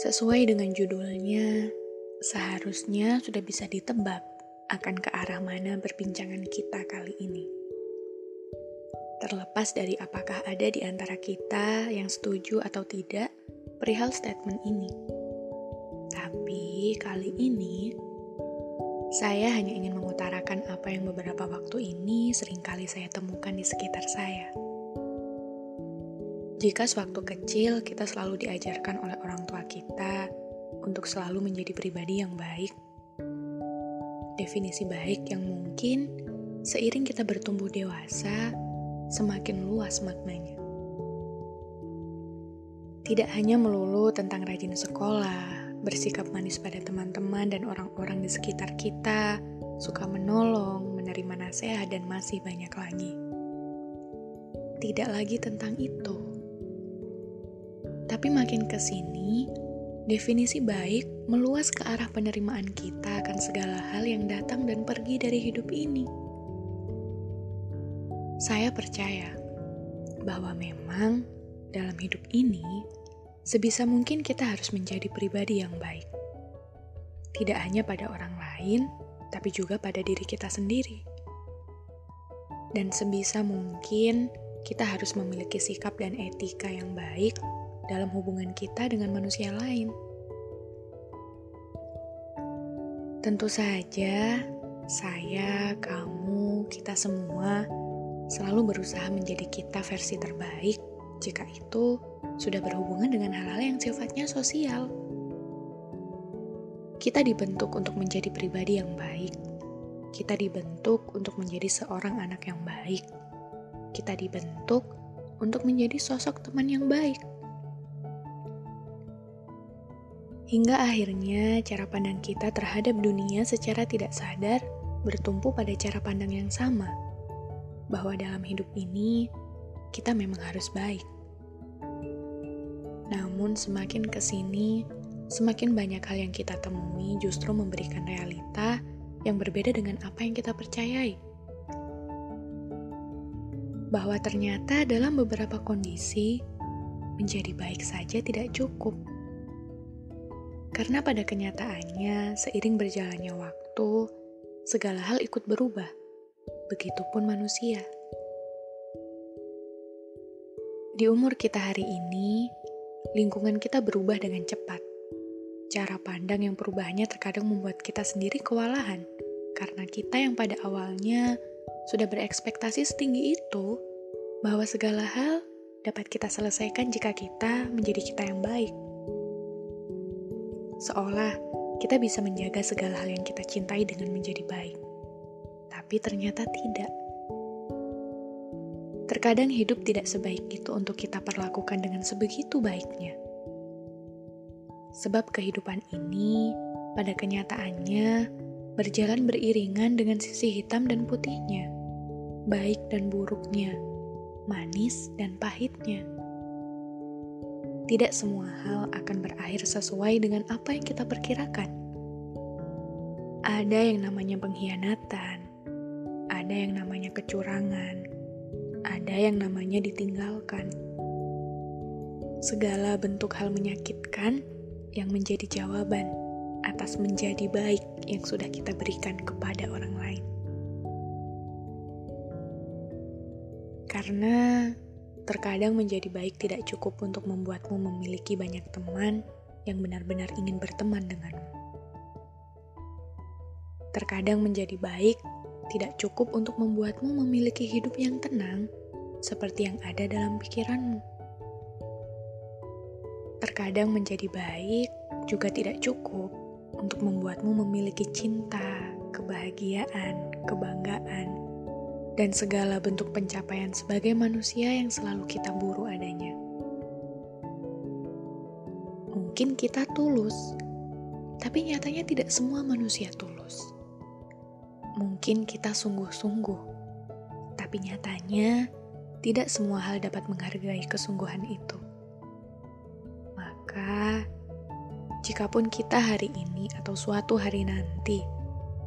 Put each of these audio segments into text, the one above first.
Sesuai dengan judulnya, seharusnya sudah bisa ditebak akan ke arah mana perbincangan kita kali ini. Terlepas dari apakah ada di antara kita yang setuju atau tidak perihal statement ini. Tapi kali ini, saya hanya ingin mengutarakan apa yang beberapa waktu ini sering kali saya temukan di sekitar saya. Jika sewaktu kecil kita selalu diajarkan oleh orang tua kita untuk selalu menjadi pribadi yang baik, definisi baik yang mungkin seiring kita bertumbuh dewasa semakin luas maknanya. Tidak hanya melulu tentang rajin sekolah, bersikap manis pada teman-teman dan orang-orang di sekitar kita, suka menolong, menerima nasihat, dan masih banyak lagi. Tidak lagi tentang itu tapi makin ke sini, definisi baik meluas ke arah penerimaan kita akan segala hal yang datang dan pergi dari hidup ini. Saya percaya bahwa memang dalam hidup ini, sebisa mungkin kita harus menjadi pribadi yang baik. Tidak hanya pada orang lain, tapi juga pada diri kita sendiri. Dan sebisa mungkin kita harus memiliki sikap dan etika yang baik dalam hubungan kita dengan manusia lain. Tentu saja, saya, kamu, kita semua selalu berusaha menjadi kita versi terbaik jika itu sudah berhubungan dengan hal-hal yang sifatnya sosial. Kita dibentuk untuk menjadi pribadi yang baik. Kita dibentuk untuk menjadi seorang anak yang baik. Kita dibentuk untuk menjadi sosok teman yang baik. Hingga akhirnya cara pandang kita terhadap dunia secara tidak sadar bertumpu pada cara pandang yang sama, bahwa dalam hidup ini kita memang harus baik. Namun semakin ke sini, semakin banyak hal yang kita temui justru memberikan realita yang berbeda dengan apa yang kita percayai. Bahwa ternyata dalam beberapa kondisi, menjadi baik saja tidak cukup karena pada kenyataannya, seiring berjalannya waktu, segala hal ikut berubah. Begitupun manusia. Di umur kita hari ini, lingkungan kita berubah dengan cepat. Cara pandang yang perubahannya terkadang membuat kita sendiri kewalahan, karena kita yang pada awalnya sudah berekspektasi setinggi itu bahwa segala hal dapat kita selesaikan jika kita menjadi kita yang baik seolah kita bisa menjaga segala hal yang kita cintai dengan menjadi baik. Tapi ternyata tidak. Terkadang hidup tidak sebaik itu untuk kita perlakukan dengan sebegitu baiknya. Sebab kehidupan ini, pada kenyataannya, berjalan beriringan dengan sisi hitam dan putihnya, baik dan buruknya, manis dan pahitnya tidak semua hal akan berakhir sesuai dengan apa yang kita perkirakan. Ada yang namanya pengkhianatan, ada yang namanya kecurangan, ada yang namanya ditinggalkan. Segala bentuk hal menyakitkan yang menjadi jawaban atas menjadi baik yang sudah kita berikan kepada orang lain. Karena Terkadang menjadi baik tidak cukup untuk membuatmu memiliki banyak teman yang benar-benar ingin berteman denganmu. Terkadang menjadi baik tidak cukup untuk membuatmu memiliki hidup yang tenang seperti yang ada dalam pikiranmu. Terkadang menjadi baik juga tidak cukup untuk membuatmu memiliki cinta, kebahagiaan, kebanggaan, dan segala bentuk pencapaian sebagai manusia yang selalu kita buru adanya. Mungkin kita tulus, tapi nyatanya tidak semua manusia tulus. Mungkin kita sungguh-sungguh, tapi nyatanya tidak semua hal dapat menghargai kesungguhan itu. Maka, jikapun kita hari ini atau suatu hari nanti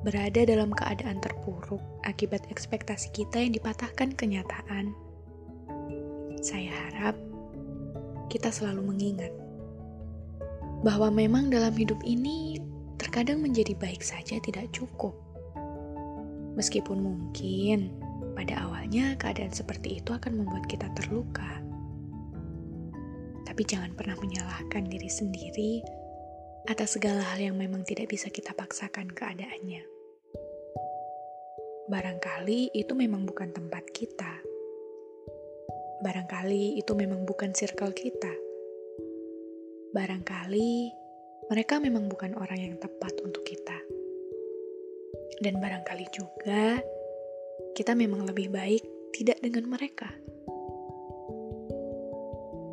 berada dalam keadaan terpuruk akibat ekspektasi kita yang dipatahkan kenyataan, saya harap kita selalu mengingat bahwa memang dalam hidup ini terkadang menjadi baik saja tidak cukup. Meskipun mungkin pada awalnya, keadaan seperti itu akan membuat kita terluka. Tapi jangan pernah menyalahkan diri sendiri atas segala hal yang memang tidak bisa kita paksakan keadaannya. Barangkali itu memang bukan tempat kita. Barangkali itu memang bukan circle kita. Barangkali mereka memang bukan orang yang tepat untuk kita. Dan barangkali juga kita memang lebih baik tidak dengan mereka.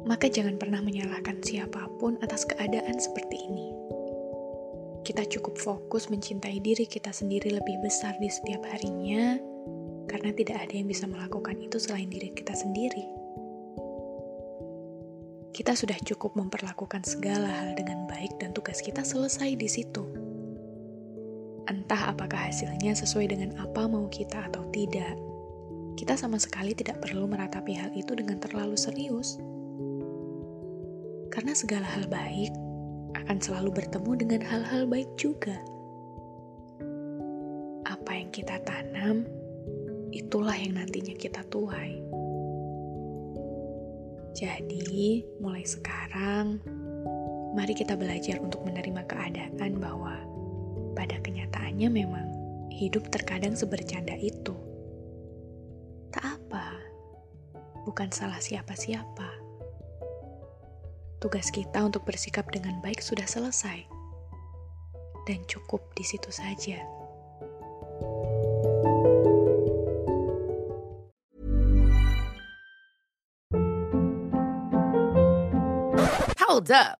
Maka jangan pernah menyalahkan siapa pun atas keadaan seperti ini. Kita cukup fokus mencintai diri kita sendiri lebih besar di setiap harinya, karena tidak ada yang bisa melakukan itu selain diri kita sendiri. Kita sudah cukup memperlakukan segala hal dengan baik, dan tugas kita selesai di situ Entah apakah hasilnya sesuai dengan apa mau kita atau tidak, kita sama sekali tidak perlu meratapi hal itu dengan terlalu serius. Karena segala hal baik akan selalu bertemu dengan hal-hal baik juga. Apa yang kita tanam, itulah yang nantinya kita tuai. Jadi, mulai sekarang, mari kita belajar untuk menerima keadaan bahwa pada kenyataannya memang hidup terkadang sebercanda itu. Tak apa, bukan salah siapa-siapa. Tugas kita untuk bersikap dengan baik sudah selesai, dan cukup di situ saja. Hold up.